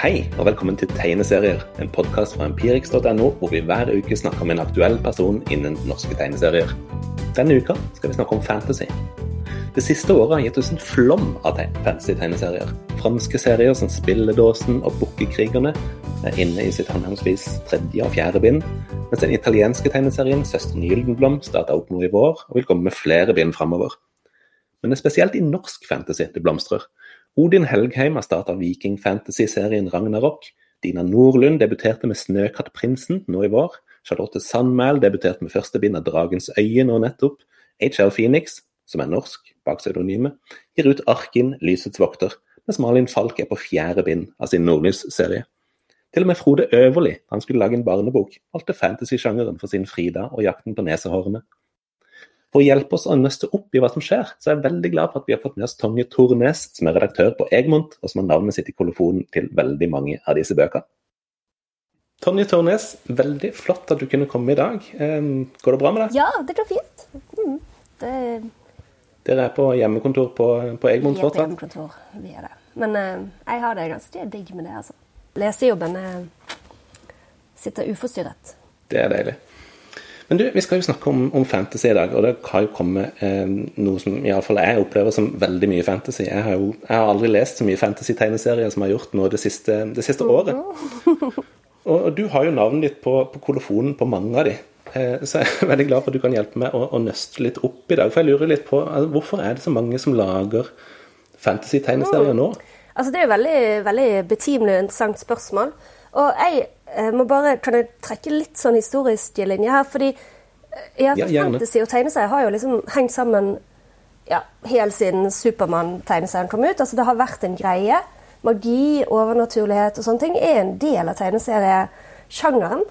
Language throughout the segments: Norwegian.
Hei, og velkommen til Tegneserier, en podkast fra empirix.no, hvor vi hver uke snakker med en aktuell person innen norske tegneserier. Denne uka skal vi snakke om fantasy. Det siste året har gitt oss en flom av fantasy-tegneserier. Franske serier som Spilledåsen og Bukkekrigerne er inne i sitt henholdsvis tredje og fjerde bind, mens den italienske tegneserien Søsteren Gyldenblom starta opp nå i vår og vil komme med flere bind framover. Men det er spesielt i norsk fantasy det blomstrer. Odin Helgheim har starta viking-fantasy-serien Ragnarok. Dina Nordlund debuterte med Snøkattprinsen nå i vår. Charlotte Sandmæl debuterte med første bind av Dragens øye nå nettopp. HL Phoenix, som er norsk bak pseudonymet, gir ut Arkin, lysets vokter, mens Malin Falk er på fjerde bind av sin Nordlys-serie. Til og med Frode Øverli, han skulle lage en barnebok, valgte fantasy-sjangeren for sin Frida og jakten på nesehårene. For å hjelpe oss å nøste opp i hva som skjer, så er jeg veldig glad for at vi har fått med oss Tonje Tornes, som er redaktør på Egmont, og som har navnet sitt i kolofonen til veldig mange av disse bøkene. Tonje Tornes, veldig flott at du kunne komme i dag. Går det bra med deg? Ja, det går fint. Mm, det... Dere er på hjemmekontor på, på Egmont fortsatt? Vi er på hjemmekontor, vi er det. Men uh, jeg har det ganske digg med det, altså. Lesejobben sitter uforstyrret. Det er deilig. Men du, vi skal jo snakke om, om fantasy i dag, og det har jo kommet eh, noe som iallfall jeg opplever som veldig mye fantasy. Jeg har jo jeg har aldri lest så mye fantasy-tegneserier som jeg har gjort nå det siste, det siste året. Og, og, du har jo navnet ditt på, på kolofonen på mange av de. Eh, så jeg er veldig glad for at du kan hjelpe meg å, å nøste litt opp i dag. For jeg lurer litt på altså, hvorfor er det så mange som lager fantasy-tegneserier nå? Altså, det er jo veldig, veldig betimelig og interessant spørsmål. Og jeg jeg må bare, Kan jeg trekke litt sånn historisk linje her? fordi eh, ja, ja, Fantasy og tegneserier har jo liksom hengt sammen ja, helt siden Supermann-tegneserien kom ut. Altså Det har vært en greie. Magi, overnaturlighet og sånne ting er en del av tegneseriesjangeren.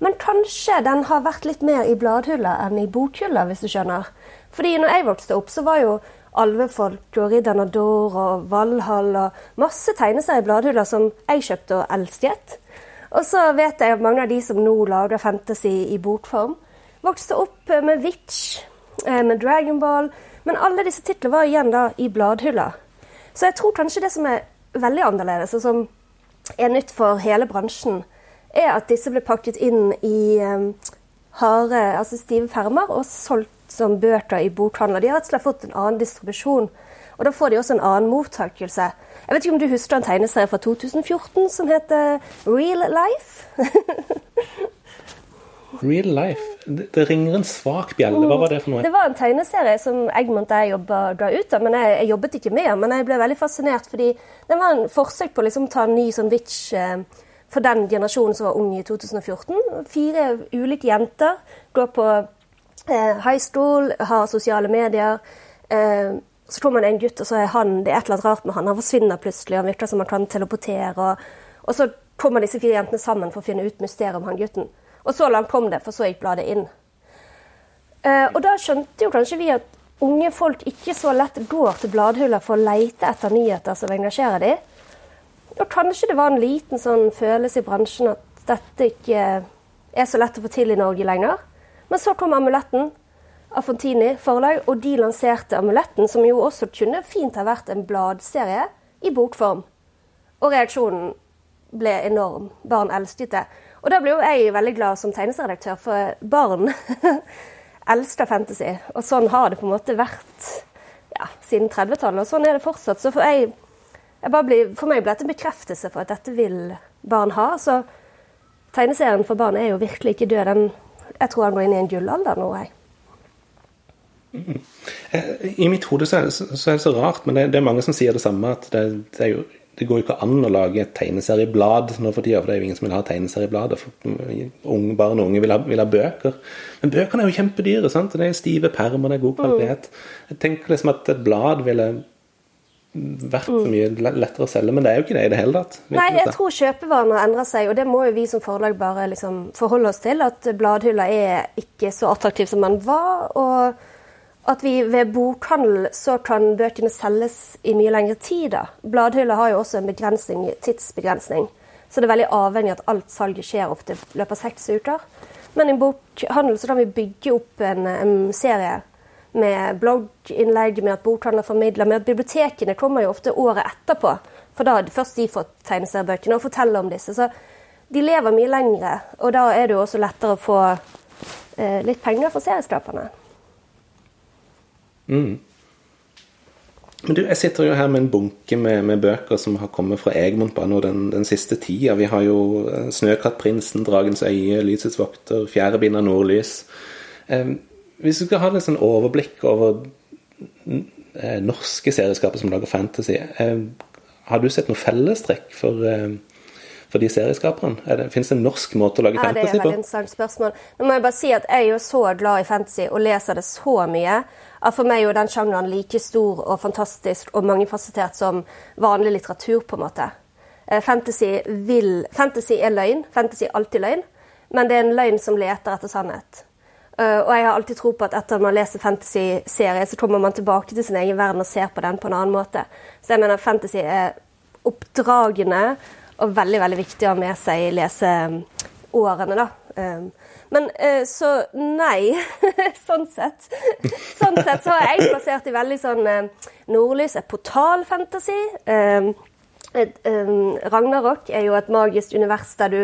Men kanskje den har vært litt mer i bladhylla enn i bokhylla, hvis du skjønner. Fordi når jeg vokste opp, så var jo Alvefolk og Ridderen av Dor og Valhall og masse tegneserier i bladhylla som jeg kjøpte og elsket. Og så vet jeg at mange av de som nå lager fantasy i bokform, vokste opp med Witch, eh, med Dragonball, men alle disse titlene var igjen da i bladhylla. Så jeg tror kanskje det som er veldig annerledes, og som er nytt for hele bransjen, er at disse ble pakket inn i um, harde, altså stive permer og solgt som bøker i bokhandler. De har rett og slett fått en annen distribusjon. Og da får de også en annen mottakelse. Jeg vet ikke om du husker en tegneserie fra 2014 som heter Real Life? Real Life? Det, det, ringer en svak bjelle. Hva var det for noe? Det var en tegneserie som Egmont og jeg jobba ut av. men jeg, jeg, jobbet ikke med den. Men jeg ble veldig fascinert, fordi det var en forsøk på å liksom, ta en ny sånn Witch eh, for den generasjonen som var ung i 2014. Fire ulike jenter går på eh, high school, har sosiale medier. Eh, så tror man det en gutt, og så er han, det er et eller annet rart med han. Han forsvinner plutselig, han virker som han kan teleportere. Og, og så kommer disse fire jentene sammen for å finne ut mysteriet om han gutten. Og så langt kom det, for så gikk bladet inn. Eh, og da skjønte jo kanskje vi at unge folk ikke så lett går til bladhuller for å leite etter nyheter som engasjerer dem. Og kanskje det var en liten sånn følelse i bransjen at dette ikke er så lett å få til i Norge lenger. Men så kom amuletten, av Fontini forlag, og de lanserte Amuletten, som jo også kunne fint ha vært en bladserie i bokform. Og reaksjonen ble enorm. Barn elsket det. Og da ble jo jeg veldig glad som tegneserieredaktør, for barn elsker fantasy. Og sånn har det på en måte vært ja, siden 30-tallet, og sånn er det fortsatt. Så for, jeg, jeg ble, for meg ble dette en bekreftelse for at dette vil barn ha. Så tegneserien for barn er jo virkelig ikke død. Den, jeg tror han går inn i en gullalder nå. jeg. I mitt hode så det, så er det så rart, men det, det, er mange som sier det samme. At det, det, jo, det går jo ikke an å lage et tegneserieblad nå for tida, for det er jo ingen som vil ha tegneserieblad. Unge, barn og unge vil ha, vil ha, bøker. Men bøkene er jo kjempedyre. sant? Det er stive permer, det er god kvalitet. Jeg tenker liksom at et blad ville vært så mye lettere å selge, men det er jo ikke det i det hele tatt. Nei, jeg tror kjøpevaner endrer seg, og det må jo vi som forlag bare liksom forholde oss til. At bladhylla er ikke så attraktiv som den var. og at vi ved bokhandel så kan bøkene selges i mye lengre tid. da. Bladhylla har jo også en begrensning, tidsbegrensning, så det er veldig avhengig at alt salget skjer ofte i løpet av seks uker. Men i bokhandel så kan vi bygge opp en, en serie med blogginnlegg, med at bokhandler formidler, med at bibliotekene kommer jo ofte året etterpå For da har først de fått tegneseriebøkene og fortelle om disse. Så de lever mye lengre, og da er det jo også lettere å få eh, litt penger fra serieskaperne. Mm. Men du, Jeg sitter jo her med en bunke med, med bøker som har kommet fra Egmont bare nå den, den, siste tida. Vi har jo eh, 'Snøkattprinsen', 'Dragens øye', 'Lysets vokter', 'Fjerde bind av nordlys'. Eh, hvis du skal ha et sånn overblikk over eh, norske serieskaper som lager fantasy, eh, har du sett noe fellestrekk for eh, for de serieskaperne? Fins det en norsk måte å lage ja, fantasy på? Det er et veldig interessant spørsmål. Nå må jeg bare si at jeg er jo så glad i fantasy og leser det så mye at for meg er jo den sjangeren like stor og fantastisk og mangefasettert som vanlig litteratur, på en måte. Eh, fantasy, vil, fantasy er løgn. Fantasy er alltid løgn. Men det er en løgn som leter etter sannhet. Uh, og jeg har alltid tro på at etter man leser fantasy-serier, så kommer man tilbake til sin egen verden og ser på den på en annen måte. Så jeg mener fantasy er oppdragende og veldig veldig viktig å ha med seg i leseårene. da. Um, men uh, så nei. sånn sett. sånn sett så har jeg plassert i veldig sånn uh, Nordlys et portalfantasy. Um, um, Ragnarok er jo et magisk univers der du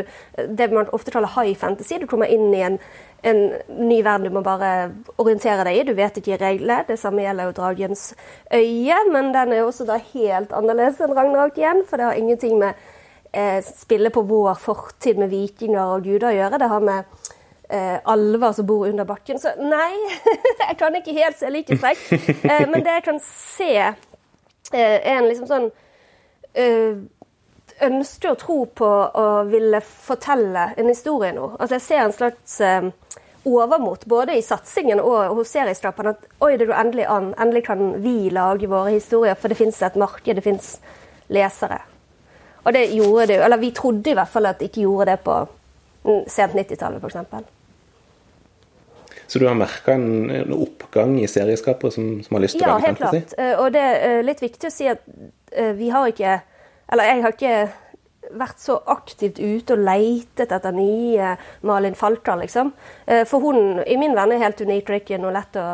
Det man ofte kaller high fantasy. Du kommer inn i en, en ny verden du må bare orientere deg i. Du vet ikke reglene. Det samme gjelder jo Dragens øye, men den er jo også da helt annerledes enn Ragnarok igjen, for det har ingenting med eh, spille på vår fortid med vikinger og guder å gjøre. Det har med eh, alver som bor under bakken. Så nei, jeg kan ikke helt se likhetstrekk. Eh, men det jeg kan se, er en liksom sånn Ønsker å tro på å ville fortelle en historie nå. Altså Jeg ser en slags eh, overmot både i satsingen og hos serieskaperne. At oi, det går endelig an. Endelig kan vi lage våre historier, for det fins et marked, det fins lesere. Og det gjorde det Eller vi trodde i hvert fall at det ikke gjorde det på sent 90-tallet, f.eks. Så du har merka en, en, oppgang i serieskapere som, som, har lyst til ja, å lage fantasy? Ja, helt klart. Eh, og det er litt viktig å si at eh, vi har ikke Eller jeg har ikke vært så aktivt ute og leitet etter nye Malin Falter, liksom. Eh, for hun i min venn er helt unik, og ikke noe lett å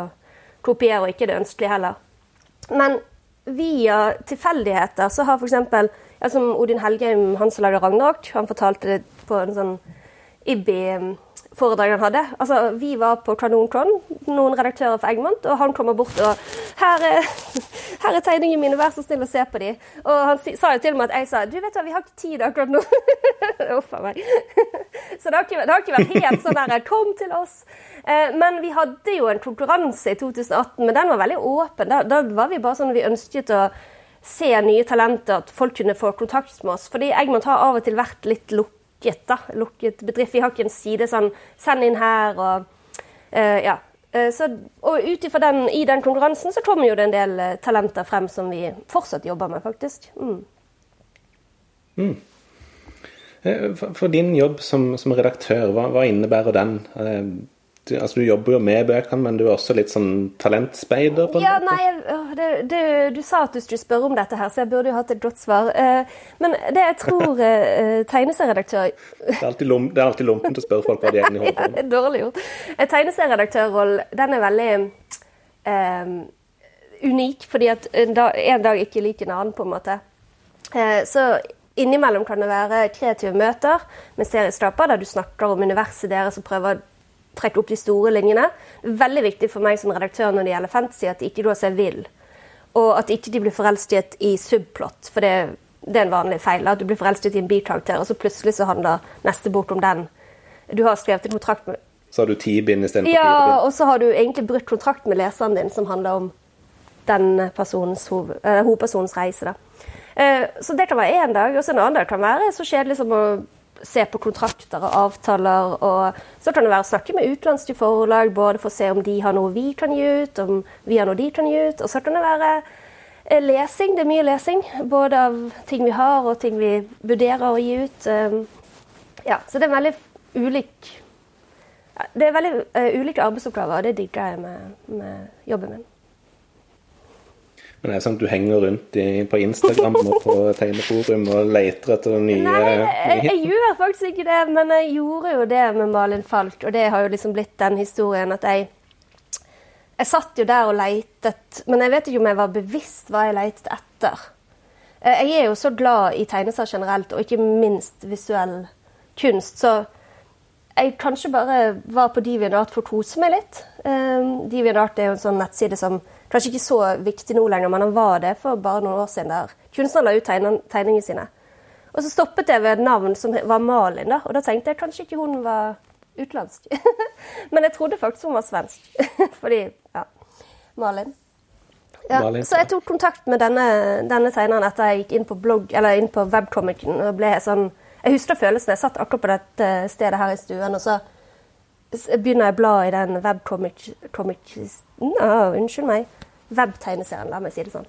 kopiere, og ikke det ønskelige heller. Men via tilfeldigheter så har f.eks. Som Odin Helgheim, han som lager Ragnarok, han fortalte det på en sånn IBI-foredrag han hadde. Altså, Vi var på Kanonkron, noen redaktører for Egmont, og han kommer bort og her er, her er tegningene mine, vær så snill å se på de. Og han sa jo til med at jeg sa du vet hva, vi har ikke tid akkurat nå. Uff meg. Så det har, ikke, det har, ikke, vært helt sånn der kom til oss. Eh, men vi hadde jo en konkurranse i 2018, men den var veldig åpen. Da, da var vi bare sånn vi ønsket å se nye talenter, at folk kunne få kontakt med oss. Fordi Egmont har av og til vært litt lukket. da, Lukket bedrift. Vi har ikke en side sånn 'send inn her' og uh, ja. Uh, så, og ut ifra den, i den konkurransen så kommer jo det en del uh, talenter frem som vi fortsatt jobber med, faktisk. Mm. Mm. For, for, din jobb som, som redaktør, hva, hva, innebærer den? Du, altså, du jobber jo med bøkene, men du er også litt sånn talentspeider? på en ja, måte? Nei, det, det, du sa at du skulle spørre om dette her, så jeg burde jo hatt et godt svar. Uh, men det jeg tror uh, tegneserieredaktør Det er alltid, lom, det er alltid lompent å spørre folk hva de egentlig holder på med. ja, dårlig gjort. Tegneserieredaktørrollen, den er veldig um, unik, fordi at en dag, en dag ikke lik en annen, på en måte. så innimellom kan det være kreative møter med serieskapere der du snakker om universet deres og prøver trekke opp de store linjene. Veldig viktig for meg som redaktør når det gjelder fantasy, at de ikke går seg vill. Og at ikke de blir forelsket i subplot, for det, det, er en vanlig feil. At du blir forelsket i en bikarakter, og så plutselig så handler neste bok om den. Du har skrevet en kontrakt med Så har du ti bind istedenfor ja, fire bind? og så har du egentlig brutt kontrakt med leseren din, som handler om den personens uh, hovedpersonens reise. Da. Uh, så det kan være én dag, og så en annen dag kan være så kjedelig som å se på kontrakter og avtaler. Og så kan det være å snakke med utenlandske forlag, både for å se om de har noe vi kan gi ut, om vi har noe de kan gi ut. Og så kan det være eh, lesing. Det er mye lesing. Både av ting vi har, og ting vi vurderer å gi ut. Um, ja, så det er veldig ulik Det er veldig uh, ulike arbeidsoppgaver, og det digger jeg med, med jobben min. Men det er sånn at du henger rundt i, på Instagram og på tegneforum og leter etter nye Nei, jeg, jeg, gjør faktisk ikke det, men jeg gjorde jo det med Malin Falk, og det har jo liksom blitt den historien at jeg Jeg satt jo der og leitet, men jeg vet ikke om jeg var bevisst hva jeg leitet etter. Eh, Jeg er jo så glad i tegneserier generelt, og ikke minst visuell kunst, så jeg kanskje bare var på DeviantArt for å kose meg litt. Um, DeviantArt er jo en sånn nettside som kanskje ikke er så viktig nå lenger, men den var det for bare noen år siden, der kunstnere la ut tegningene sine. Og så stoppet jeg ved et navn som var Malin, da, og da tenkte jeg kanskje ikke hun var utenlandsk. men jeg trodde faktisk hun var svensk. Fordi, ja, Malin. Ja, Malin, så jeg tok kontakt med denne, denne tegneren etter jeg gikk inn på blogg, eller inn på webcomicen. og ble sånn, Jeg husker følelsen. Jeg satt akkurat på dette stedet her i stuen, og så begynner jeg å bla i den webcomic... Comic, Å, unnskyld meg. Webtegneserien, la meg si det sånn.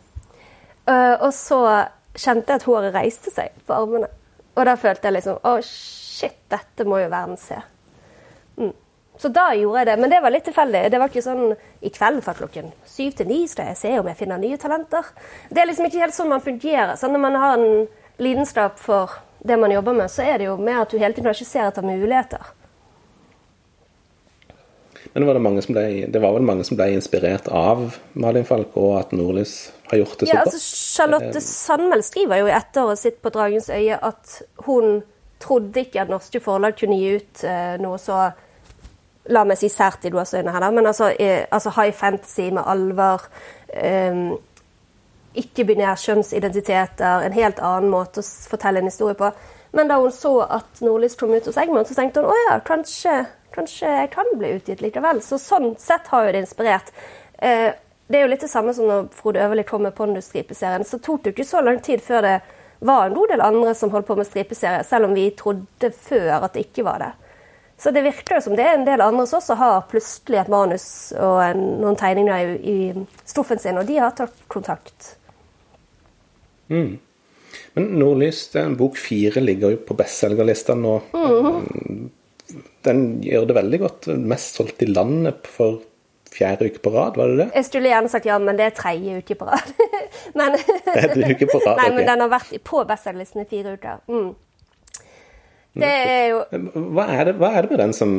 Uh, og så kjente jeg at håret reiste seg på armene. Og da følte jeg liksom Å, shit, dette må jo verden se. Mm. Så da gjorde jeg det. Men det var litt tilfeldig. Det var ikke sånn i kveld fra klokken syv til ni skal jeg se om jeg finner nye talenter. Det er liksom ikke helt sånn man fungerer. Sånn, når man har en lidenskap for det man jobber med, så er det jo mer at du hele tiden ikke ser etter muligheter. Men var det, ble, det var vel mange som ble inspirert av Malin Falk, og at Nordlys har gjort det så Ja, bra? altså Charlotte Sandmæl skriver jo i ettåret sitt på 'Dragens øye' at hun trodde ikke at norske forlag kunne gi ut eh, noe så La meg si sært i gåseøynene her, da, men altså, eh, altså high fantasy med alvor. Eh, ikke-binær kjønnsidentiteter, en helt annen måte å fortelle en historie på. Men da hun så at Nordlys kom ut hos Egmont, så tenkte hun å ja, kanskje, kanskje jeg kan bli utgitt likevel. Så sånn sett har jo det inspirert. Eh, det er jo litt det samme som når Frode Øverli kom med Pondus-stripeserien. Så tok det jo ikke så lang tid før det var en god del andre som holdt på med stripeserie, selv om vi trodde før at det ikke var det. Så det virker jo som det er en del andre som også har plutselig et manus og en, noen tegninger i, i stoffen sin, og de har tatt kontakt. Men Nordlys, den bok fire ligger jo på bestselgerlista nå. Mm. Den gjør det veldig godt. Mest solgt i landet for fjerde uke på rad, var det det? Jeg skulle gjerne sagt ja, men det er tredje uke på rad. men, Tredje uke på rad, Nei, men den har vært på bestselgerlisten i fire uker. Mm. Det er jo Hva er, det, hva er det med den som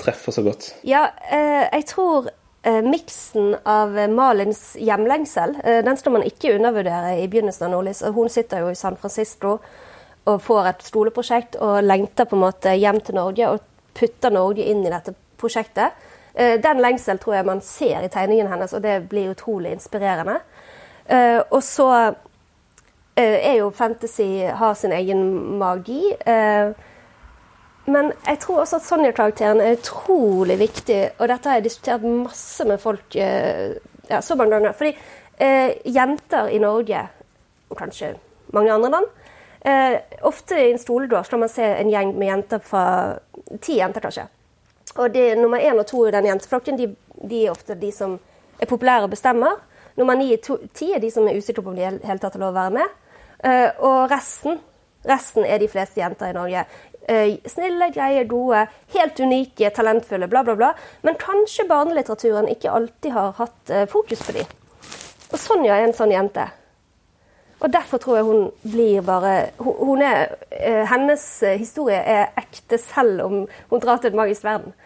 treffer så godt? Ja, eh, jeg tror miksen av eh, Malins hjemlengsel, eh, den skal man ikke undervurdere i begynnelsen av Nordlys. Hun sitter jo i San Francisco og får et skoleprosjekt og lengter på en måte hjem til Norge og putter Norge inn i dette prosjektet. Eh, Den lengsel tror jeg man ser i tegningen hennes, og det blir utrolig inspirerende. Eh, Og så eh, er jo fantasy har sin egen magi. Men jeg tror også at Sonja-karakteren er utrolig viktig, og dette har jeg diskutert masse med folk eh, ja, så mange ganger. Fordi eh, jenter i Norge, og kanskje mange andre land eh, Ofte i en skolegård skal man se en gjeng med jenter fra Ti jenter, kanskje. Og det, nummer én og to i den jenteflokken de, de er ofte de som er populære og bestemmer. Nummer ni og ti er de som er usikre på om de hele tatt har lov å være med. Eh, og resten, resten er de fleste jenter i Norge. Eh, snille, greie, gode, helt unike, talentfulle, bla, bla, bla. Men kanskje barnelitteraturen ikke alltid har hatt eh, fokus på dem. Og Sonja er en sånn jente. Og derfor tror jeg hun blir bare hun, er, eh, Hennes historie er ekte selv om hun drar til et magisk verden.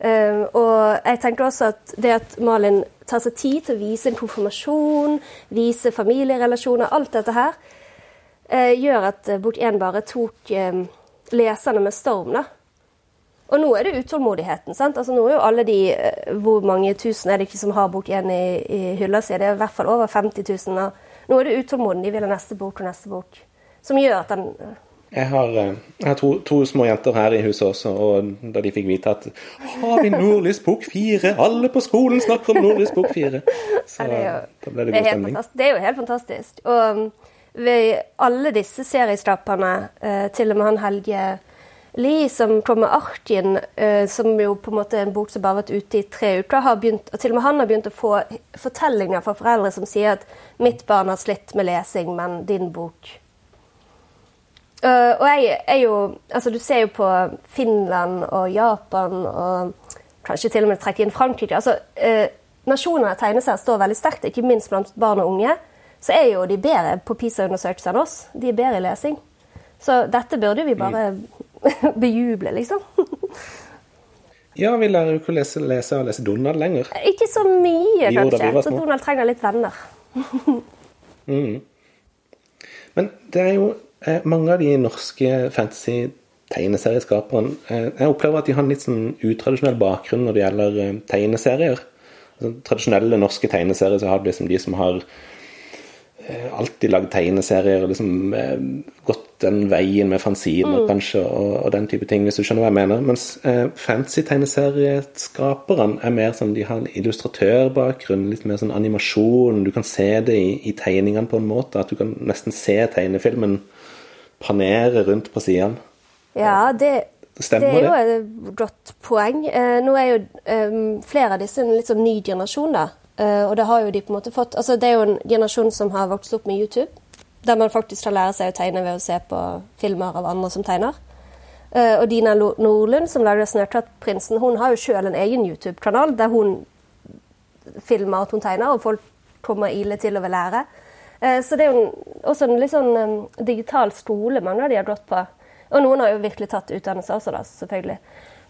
Og jeg tenker også at det at Malin tar seg tid til å vise en konfirmasjon, vise familierelasjoner, alt dette her, gjør at bok én bare tok leserne med storm. da. Og nå er det utålmodigheten. sant? Altså Nå er jo alle de eh, Hvor mange tusen er det ikke som har bok én i, i hylla si? Det er i hvert fall over 50 000. Og nå er det utålmoden. De vil ha neste bok og neste bok. Som gjør at den Jeg har, eh, jeg har to, to små jenter her i huset også, og da de fikk vite at Har vi Nordlys bok fire? Alle på skolen snakker om Nordlys bok fire! Så Ja, det er jo- da ble det god stemning. det er jo helt fantastisk. Og um, ved alle disse seriestappene, eh, til og med han Helge Lie som kom med Arkin, eh, som jo på en måte er en bok som bare har vært ute i tre uker, har begynt, og til og med han har begynt å få fortellinger fra foreldre som sier at 'mitt barn har slitt med lesing, men din bok' Eh, og jeg er jo Altså, du ser jo på Finland og Japan og kanskje til og med trekke inn Frankrike. Altså, nasjoner tegneserier står veldig sterkt, ikke minst blant barn og unge. Så er jo de bedre på PISA-undersøkelser enn oss. De er bedre i lesing. Så dette burde vi bare bejuble, liksom. Ja, vi lærer jo ikke å lese, lese og lese Donald lenger. ikke så mye, Jo kanskje. Så. Donald trenger litt venner. Men det er jo eh, mange av de norske fantasy-tegneserieskaperne eh, Jeg opplever at de har en litt sånn utradisjonell bakgrunn når det gjelder eh, tegneserier. Altså, tradisjonelle norske tegneserier så har du liksom de som har alltid lagd tegneserier og liksom eh, gått den veien med fanziner, mm. kanskje, og, og, den type ting, hvis du skjønner hva jeg mener. Mens eh, fancy-tegneserieskaperne er mer sånn De har en illustratørbakgrunn, litt mer sånn animasjon. Du kan se det i, i tegningene på en måte, at du kan nesten se tegnefilmen panere rundt på sidene. Ja, det, Stemmer det er jo et godt poeng. Eh, nå er jo eh, flere av disse en litt sånn ny generasjon, da. Uh, og det har jo de på en måte fått Altså, det er jo en generasjon som har vokst opp med YouTube, der man faktisk kan lære seg å tegne ved å se på filmer av andre som tegner. Uh, og Dina Nordlund, som lager 'Snøtattprinsen', hun har jo sjøl en egen YouTube-kanal der hun filmer at hun tegner, og folk kommer ille til å vil lære. Uh, så det er jo også en litt sånn digital skole mange av de har gått på. Og noen har jo virkelig tatt utdannelse også, da, selvfølgelig.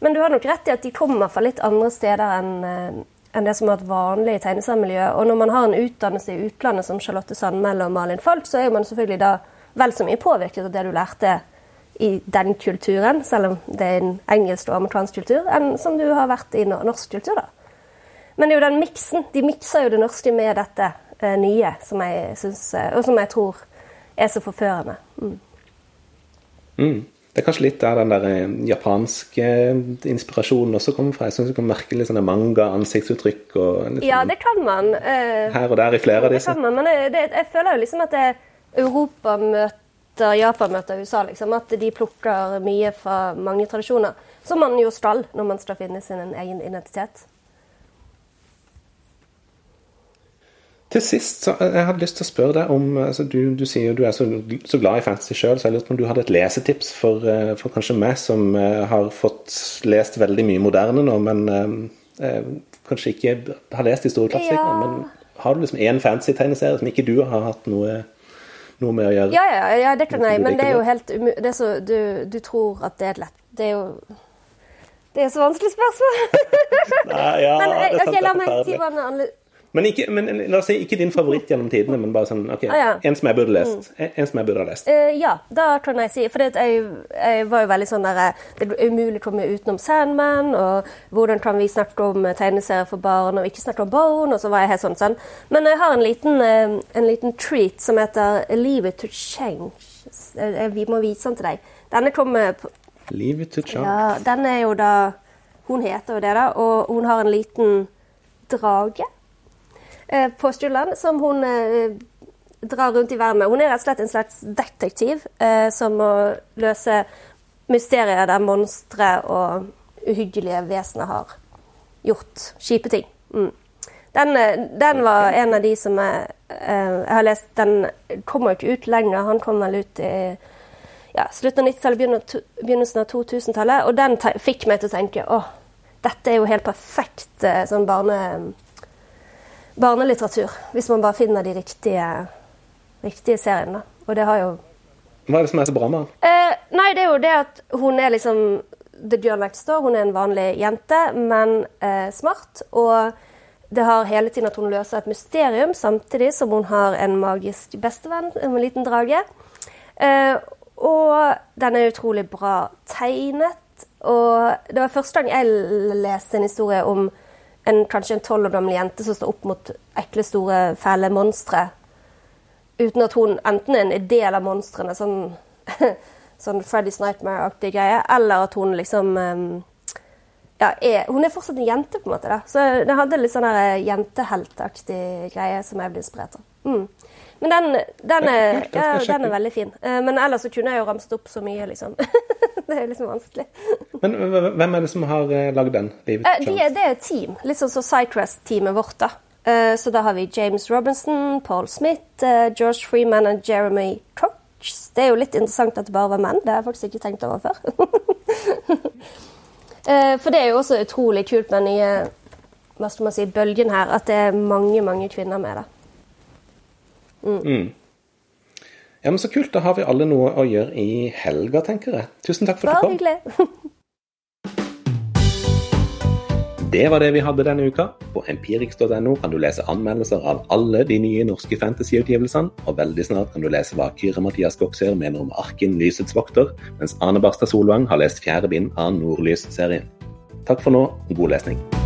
Men du har nok rett i at de kommer fra litt andre steder enn enn det som har vært vanlig i tegneseriemiljøet. Og når man har en utdannelse i utlandet som Charlotte Sandmæl og Malin Falk, så er man selvfølgelig da vel så mye påvirket av det du lærte i den kulturen, selv om det er en engelsk og amerikansk kultur, enn som du har vært i norsk kultur. da. Men det er jo den miksen. De mikser jo det norske med dette eh, nye, som jeg synes, eh, og som jeg tror er så forførende. Mm. Mm. Det er kanskje litt der den der eh, japanske eh, inspirasjonen også kommer fra. Jeg syns du kan merke litt sånne manga-ansiktsuttrykk og liksom, Ja, det kan man. Uh, her og der i flere av disse. Det kan man, men det, jeg føler jo liksom at det, Europa møter Japan møter USA, liksom. At de plukker mye fra mange tradisjoner. Som man jo skal når man skal finne sin egen identitet. Til sist, så jeg hadde lyst til å spørre deg om altså du, du, sier du er så, så glad i fantasy sjøl, så jeg lurte på om du hadde et lesetips for, eh, for kanskje meg, som har fått lest veldig mye moderne nå, men eh, kanskje ikke har lest de store klassikerne. Ja. Men har du liksom én fantasy-tegneserie som ikke du har hatt noe, noe med å gjøre? Ja, ja, ja det kan jeg, men det er jo helt umulig du, du, tror at det er lett. Det er jo Det er så vanskelig spørsmål! Nei, ja, men, okay, la meg si hva men, ikke, men, la oss si ikke din favoritt gjennom tidene, men bare sånn ok, ah, ja. en som jeg burde lest. Mm. En som jeg burde ha lest. Uh, ja, da kan jeg si For jeg, jeg, var jo veldig sånn der eh, Det er umulig å komme utenom Sandman, og hvordan kan vi snakke om eh, tegneserier for barn og ikke snakke om Bone, og så var jeg helt sånn sånn. Men jeg har en liten, en liten treat som heter Leave it to change. Vi må vise den til deg. Denne kommer Leave it to change. Ja, den er jo da Hun heter jo det, da, og hun har en liten drage på Stjulland som hun eh, drar rundt i verden med. Hun er rett og slett en slags detektiv eh, som må løse mysterier der monstre og uhyggelige vesener har gjort kjipe ting. Mm. Den, den, var en av de som jeg, jeg har lest Den kommer ikke ut lenger. Han kom vel ut i ja, slutten av 90-tallet, begynnelsen av 2000-tallet. Og den fikk meg til å tenke åh, dette er jo helt perfekt sånn barne barnelitteratur. Hvis man bare finner de riktige, riktige seriene. Og det har jo Hva er det som er så bra med den? Eh, nei, det er jo det at hun er liksom The Next Door. Hun er en vanlig jente, men eh, smart. Og det har hele tiden at hun løser et mysterium, samtidig som hun har en magisk bestevenn, en liten drage. Eh, og den er utrolig bra tegnet. Og det var første gang jeg leste en historie om en, kanskje en tolv år gammel jente som står opp mot ekle, store, fæle monstre. Uten at hun enten er en del av monstrene, sånn, sånn Freddy's Nightmare-aktig greie, eller at hun liksom um, ja, er, Hun er fortsatt en jente, på en måte. da. Så det hadde litt sånn eh, jenteheltaktig greie som jeg ble inspirert av. Mm. Men den, den, er, ja, den, er, veldig fin. Eh, men ellers så kunne jeg jo ramset opp så mye, liksom. det er liksom vanskelig. Men hvem er det som har uh, lagd den? Uh, de, det er et team. Litt sånn som Cycrest-teamet vårt. da. Så da har vi James Robinson, Paul Smith, George Freeman og Jeremy Cox. Det er jo litt interessant at det bare var menn. Det har jeg faktisk ikke tenkt over før. for det er jo også utrolig kult med den nye hva skal man si, bølgen her, at det er mange, mange kvinner med. da. Mm. Mm. Ja, men Så kult. Da har vi alle noe å gjøre i helga, tenker jeg. Tusen takk for at du kom. Bare hyggelig. Det var det vi hadde denne uka. På empirix.no kan du lese anmeldelser av alle de nye norske fantasyutgivelsene, og veldig snart kan du lese hva Kyrre-Mathias Goksøyr mener om Arken Lysets vokter, mens Ane Barstad Solvang har lest fjerde bind av Nordlys-serien. Takk for nå, god lesning.